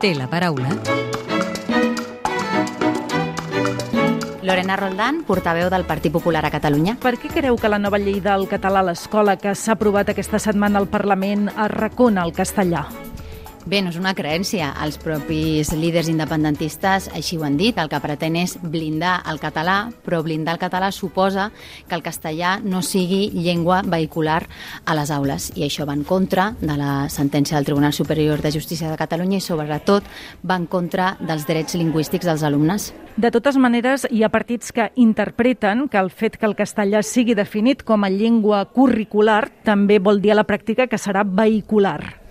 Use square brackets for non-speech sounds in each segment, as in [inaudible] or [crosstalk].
Té la paraula. Lorena Roldán, portaveu del Partit Popular a Catalunya. Per què creu que la nova llei del català a l'escola que s'ha aprovat aquesta setmana al Parlament arracona el castellà? Bé, no és una creència. Els propis líders independentistes així ho han dit. El que pretén és blindar el català, però blindar el català suposa que el castellà no sigui llengua vehicular a les aules. I això va en contra de la sentència del Tribunal Superior de Justícia de Catalunya i, sobretot, va en contra dels drets lingüístics dels alumnes. De totes maneres, hi ha partits que interpreten que el fet que el castellà sigui definit com a llengua curricular també vol dir a la pràctica que serà vehicular.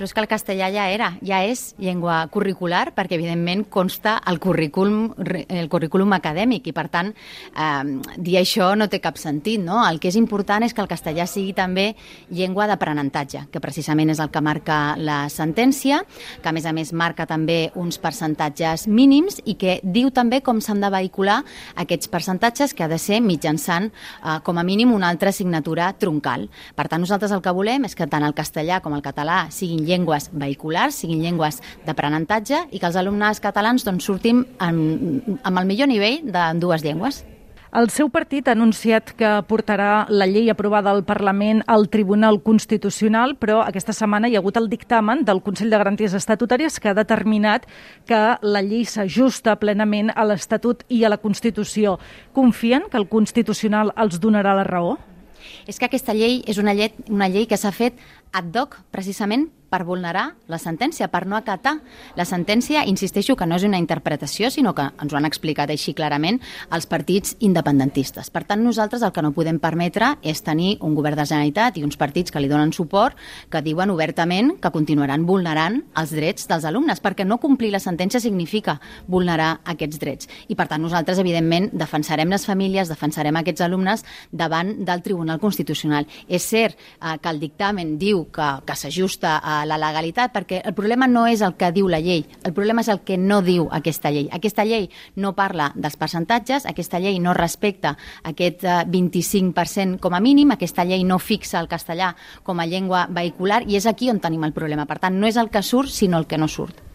Però és que el castellà ja era, ja és llengua curricular perquè evidentment consta el currículum, el currículum acadèmic i per tant eh, dir això no té cap sentit. No? El que és important és que el castellà sigui també llengua d'aprenentatge, que precisament és el que marca la sentència, que a més a més marca també uns percentatges mínims i que diu també com s'han de vehicular aquests percentatges que ha de ser mitjançant eh, com a mínim una altra assignatura troncal. Per tant, nosaltres el que volem és que tant el castellà com el català siguin llengües vehiculars, siguin llengües d'aprenentatge i que els alumnes catalans doncs, surtin amb, amb el millor nivell de dues llengües. El seu partit ha anunciat que portarà la llei aprovada al Parlament al Tribunal Constitucional, però aquesta setmana hi ha hagut el dictamen del Consell de Garanties Estatutàries que ha determinat que la llei s'ajusta plenament a l'Estatut i a la Constitució. Confien que el Constitucional els donarà la raó? És que aquesta llei és una llei, una llei que s'ha fet ad hoc precisament per vulnerar la sentència, per no acatar la sentència. Insisteixo que no és una interpretació, sinó que ens ho han explicat així clarament els partits independentistes. Per tant, nosaltres el que no podem permetre és tenir un govern de Generalitat i uns partits que li donen suport que diuen obertament que continuaran vulnerant els drets dels alumnes, perquè no complir la sentència significa vulnerar aquests drets. I per tant, nosaltres, evidentment, defensarem les famílies, defensarem aquests alumnes davant del Tribunal Constitucional. És cert eh, que el dictamen diu que, que s'ajusta a la legalitat, perquè el problema no és el que diu la llei, el problema és el que no diu aquesta llei. Aquesta llei no parla dels percentatges, aquesta llei no respecta aquest 25% eh, com a mínim, aquesta llei no fixa el castellà com a llengua vehicular i és aquí on tenim el problema. Per tant, no és el que surt, sinó el que no surt.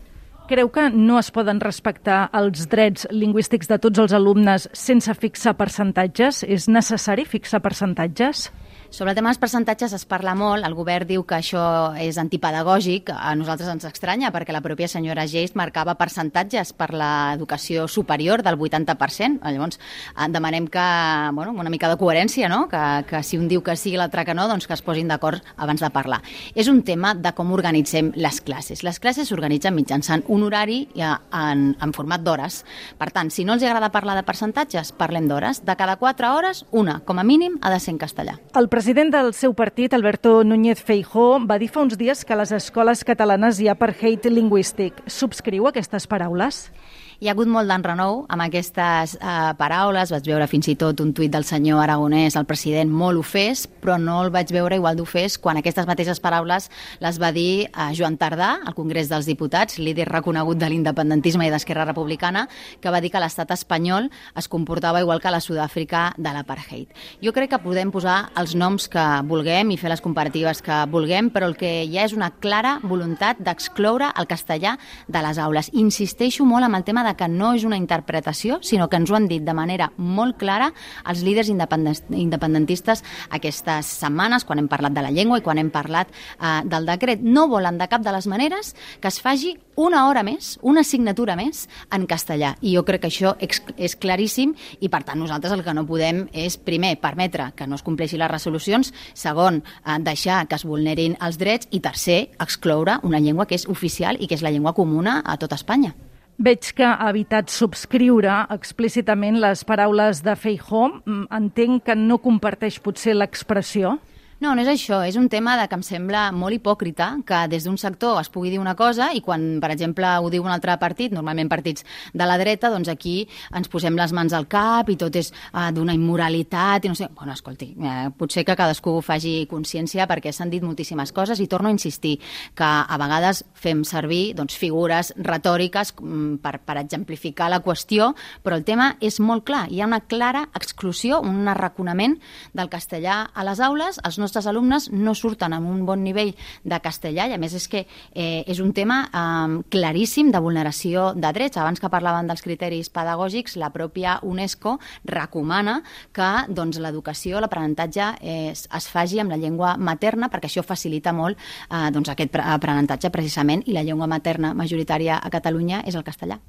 Creu que no es poden respectar els drets lingüístics de tots els alumnes sense fixar percentatges? És necessari fixar percentatges? Sobre el tema dels percentatges es parla molt, el govern diu que això és antipedagògic, a nosaltres ens estranya perquè la pròpia senyora Geist marcava percentatges per l'educació superior del 80%, llavors eh, demanem que, bueno, una mica de coherència, no? que, que si un diu que sí i l'altre que no, doncs que es posin d'acord abans de parlar. És un tema de com organitzem les classes. Les classes s'organitzen mitjançant un horari en, en format d'hores. Per tant, si no els agrada parlar de percentatges, parlem d'hores. De cada 4 hores, una, com a mínim, ha de ser en castellà. El president del seu partit, Alberto Núñez Feijó, va dir fa uns dies que a les escoles catalanes hi ha hate lingüístic. Subscriu aquestes paraules? Hi ha hagut molt d'enrenou amb aquestes eh, paraules. Vaig veure fins i tot un tuit del senyor Aragonès, el president, molt ofès, però no el vaig veure igual d'ofès quan aquestes mateixes paraules les va dir eh, Joan Tardà, al Congrés dels Diputats, líder reconegut de l'independentisme i d'Esquerra Republicana, que va dir que l'estat espanyol es comportava igual que la Sud-àfrica de l'apartheid. Jo crec que podem posar els noms que vulguem i fer les comparatives que vulguem, però el que hi ha és una clara voluntat d'excloure el castellà de les aules. Insisteixo molt amb el tema de que no és una interpretació, sinó que ens ho han dit de manera molt clara els líders independentistes aquestes setmanes, quan hem parlat de la llengua i quan hem parlat eh, del decret. No volen de cap de les maneres que es faci una hora més, una assignatura més en castellà. I jo crec que això és claríssim i, per tant, nosaltres el que no podem és, primer, permetre que no es compleixi les resolucions, segon, eh, deixar que es vulnerin els drets i, tercer, excloure una llengua que és oficial i que és la llengua comuna a tot Espanya. Veig que ha evitat subscriure explícitament les paraules de Feijó. Mm, entenc que no comparteix potser l'expressió. No, no és això, és un tema de que em sembla molt hipòcrita que des d'un sector es pugui dir una cosa i quan, per exemple, ho diu un altre partit, normalment partits de la dreta, doncs aquí ens posem les mans al cap i tot és uh, d'una immoralitat i no sé... Bueno, escolti, eh, potser que cadascú faci consciència perquè s'han dit moltíssimes coses i torno a insistir que a vegades fem servir doncs, figures retòriques mm, per, per exemplificar la qüestió, però el tema és molt clar. Hi ha una clara exclusió, un arraconament del castellà a les aules, no nostres alumnes no surten amb un bon nivell de castellà i a més és que eh, és un tema eh, claríssim de vulneració de drets. Abans que parlaven dels criteris pedagògics, la pròpia UNESCO recomana que doncs, l'educació, l'aprenentatge eh, es, es faci amb la llengua materna perquè això facilita molt eh, doncs, aquest aprenentatge precisament i la llengua materna majoritària a Catalunya és el castellà.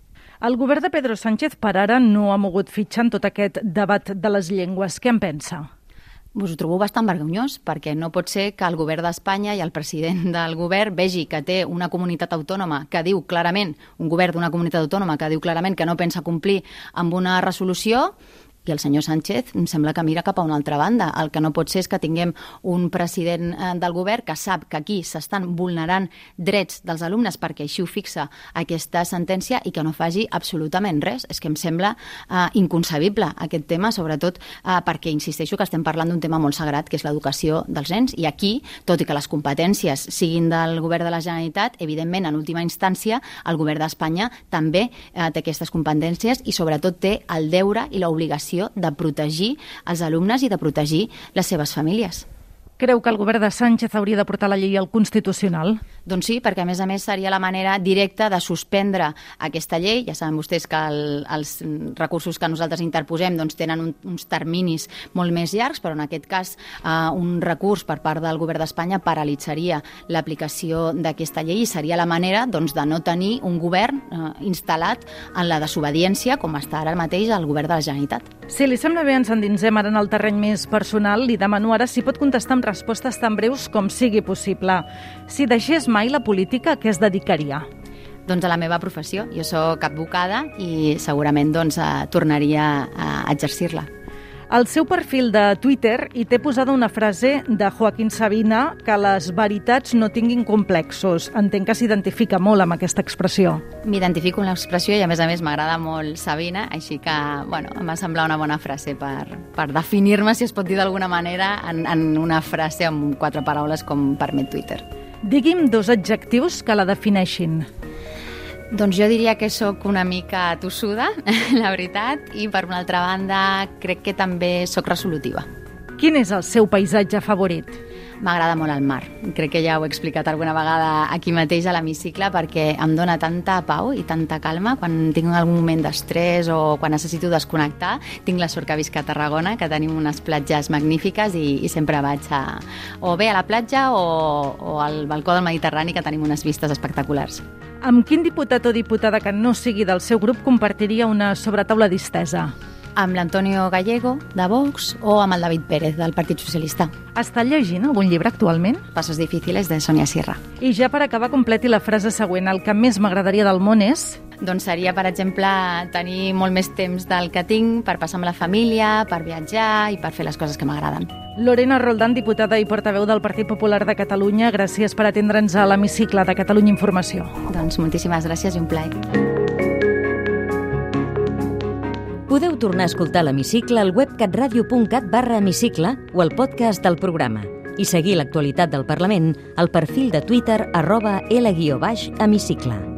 El govern de Pedro Sánchez per ara no ha mogut fitxa en tot aquest debat de les llengües. Què en pensa? Us ho trobo bastant vergonyós, perquè no pot ser que el govern d'Espanya i el president [laughs] del govern vegi que té una comunitat autònoma que diu clarament, un govern d'una comunitat autònoma que diu clarament que no pensa complir amb una resolució i el senyor Sánchez em sembla que mira cap a una altra banda. El que no pot ser és que tinguem un president eh, del govern que sap que aquí s'estan vulnerant drets dels alumnes perquè així ho fixa aquesta sentència i que no faci absolutament res. És que em sembla eh, inconcebible aquest tema, sobretot eh, perquè insisteixo que estem parlant d'un tema molt sagrat, que és l'educació dels nens, i aquí, tot i que les competències siguin del govern de la Generalitat, evidentment, en última instància, el govern d'Espanya també eh, té aquestes competències i sobretot té el deure i l'obligació l'obligació de protegir els alumnes i de protegir les seves famílies. Creu que el govern de Sánchez hauria de portar la llei al Constitucional? Doncs sí, perquè a més a més seria la manera directa de suspendre aquesta llei. Ja saben vostès que el, els recursos que nosaltres interposem doncs, tenen un, uns terminis molt més llargs, però en aquest cas eh, un recurs per part del govern d'Espanya paralitzaria l'aplicació d'aquesta llei i seria la manera doncs, de no tenir un govern eh, instal·lat en la desobediència com està ara mateix el govern de la Generalitat. Si li sembla bé, ens endinsem ara en el terreny més personal. Li demano ara si pot contestar amb respostes tan breus com sigui possible. Si deixés mai la política, què es dedicaria? Doncs a la meva professió. Jo sóc advocada i segurament doncs, eh, tornaria a exercir-la. Al seu perfil de Twitter hi té posada una frase de Joaquín Sabina que les veritats no tinguin complexos. Entenc que s'identifica molt amb aquesta expressió. M'identifico amb l'expressió i a més a més m'agrada molt Sabina, així que bueno, m'ha semblat una bona frase per, per definir-me, si es pot dir d'alguna manera, en, en una frase amb quatre paraules com permet Twitter. Digui'm dos adjectius que la defineixin. Doncs jo diria que sóc una mica tossuda, [laughs] la veritat, i per una altra banda crec que també sóc resolutiva. Quin és el seu paisatge favorit? M'agrada molt el mar. Crec que ja ho he explicat alguna vegada aquí mateix a l'hemicicle perquè em dona tanta pau i tanta calma quan tinc algun moment d'estrès o quan necessito desconnectar. Tinc la sort que visc a Tarragona, que tenim unes platges magnífiques i, i sempre vaig a, o bé a la platja o, o al balcó del Mediterrani, que tenim unes vistes espectaculars. Amb quin diputat o diputada que no sigui del seu grup compartiria una sobretaula distesa? amb l'Antonio Gallego, de Vox, o amb el David Pérez, del Partit Socialista. Està llegint algun llibre actualment? Passos difíciles, de Sonia Sierra. I ja per acabar, completi la frase següent. El que més m'agradaria del món és... Doncs seria, per exemple, tenir molt més temps del que tinc per passar amb la família, per viatjar i per fer les coses que m'agraden. Lorena Roldán, diputada i portaveu del Partit Popular de Catalunya, gràcies per atendre'ns a l'hemicicle de Catalunya Informació. Doncs moltíssimes gràcies i un plaer. Podeu tornar a escoltar l'hemicicle al web catradio.cat barra hemicicle o al podcast del programa i seguir l'actualitat del Parlament al perfil de Twitter arroba L-hemicicle.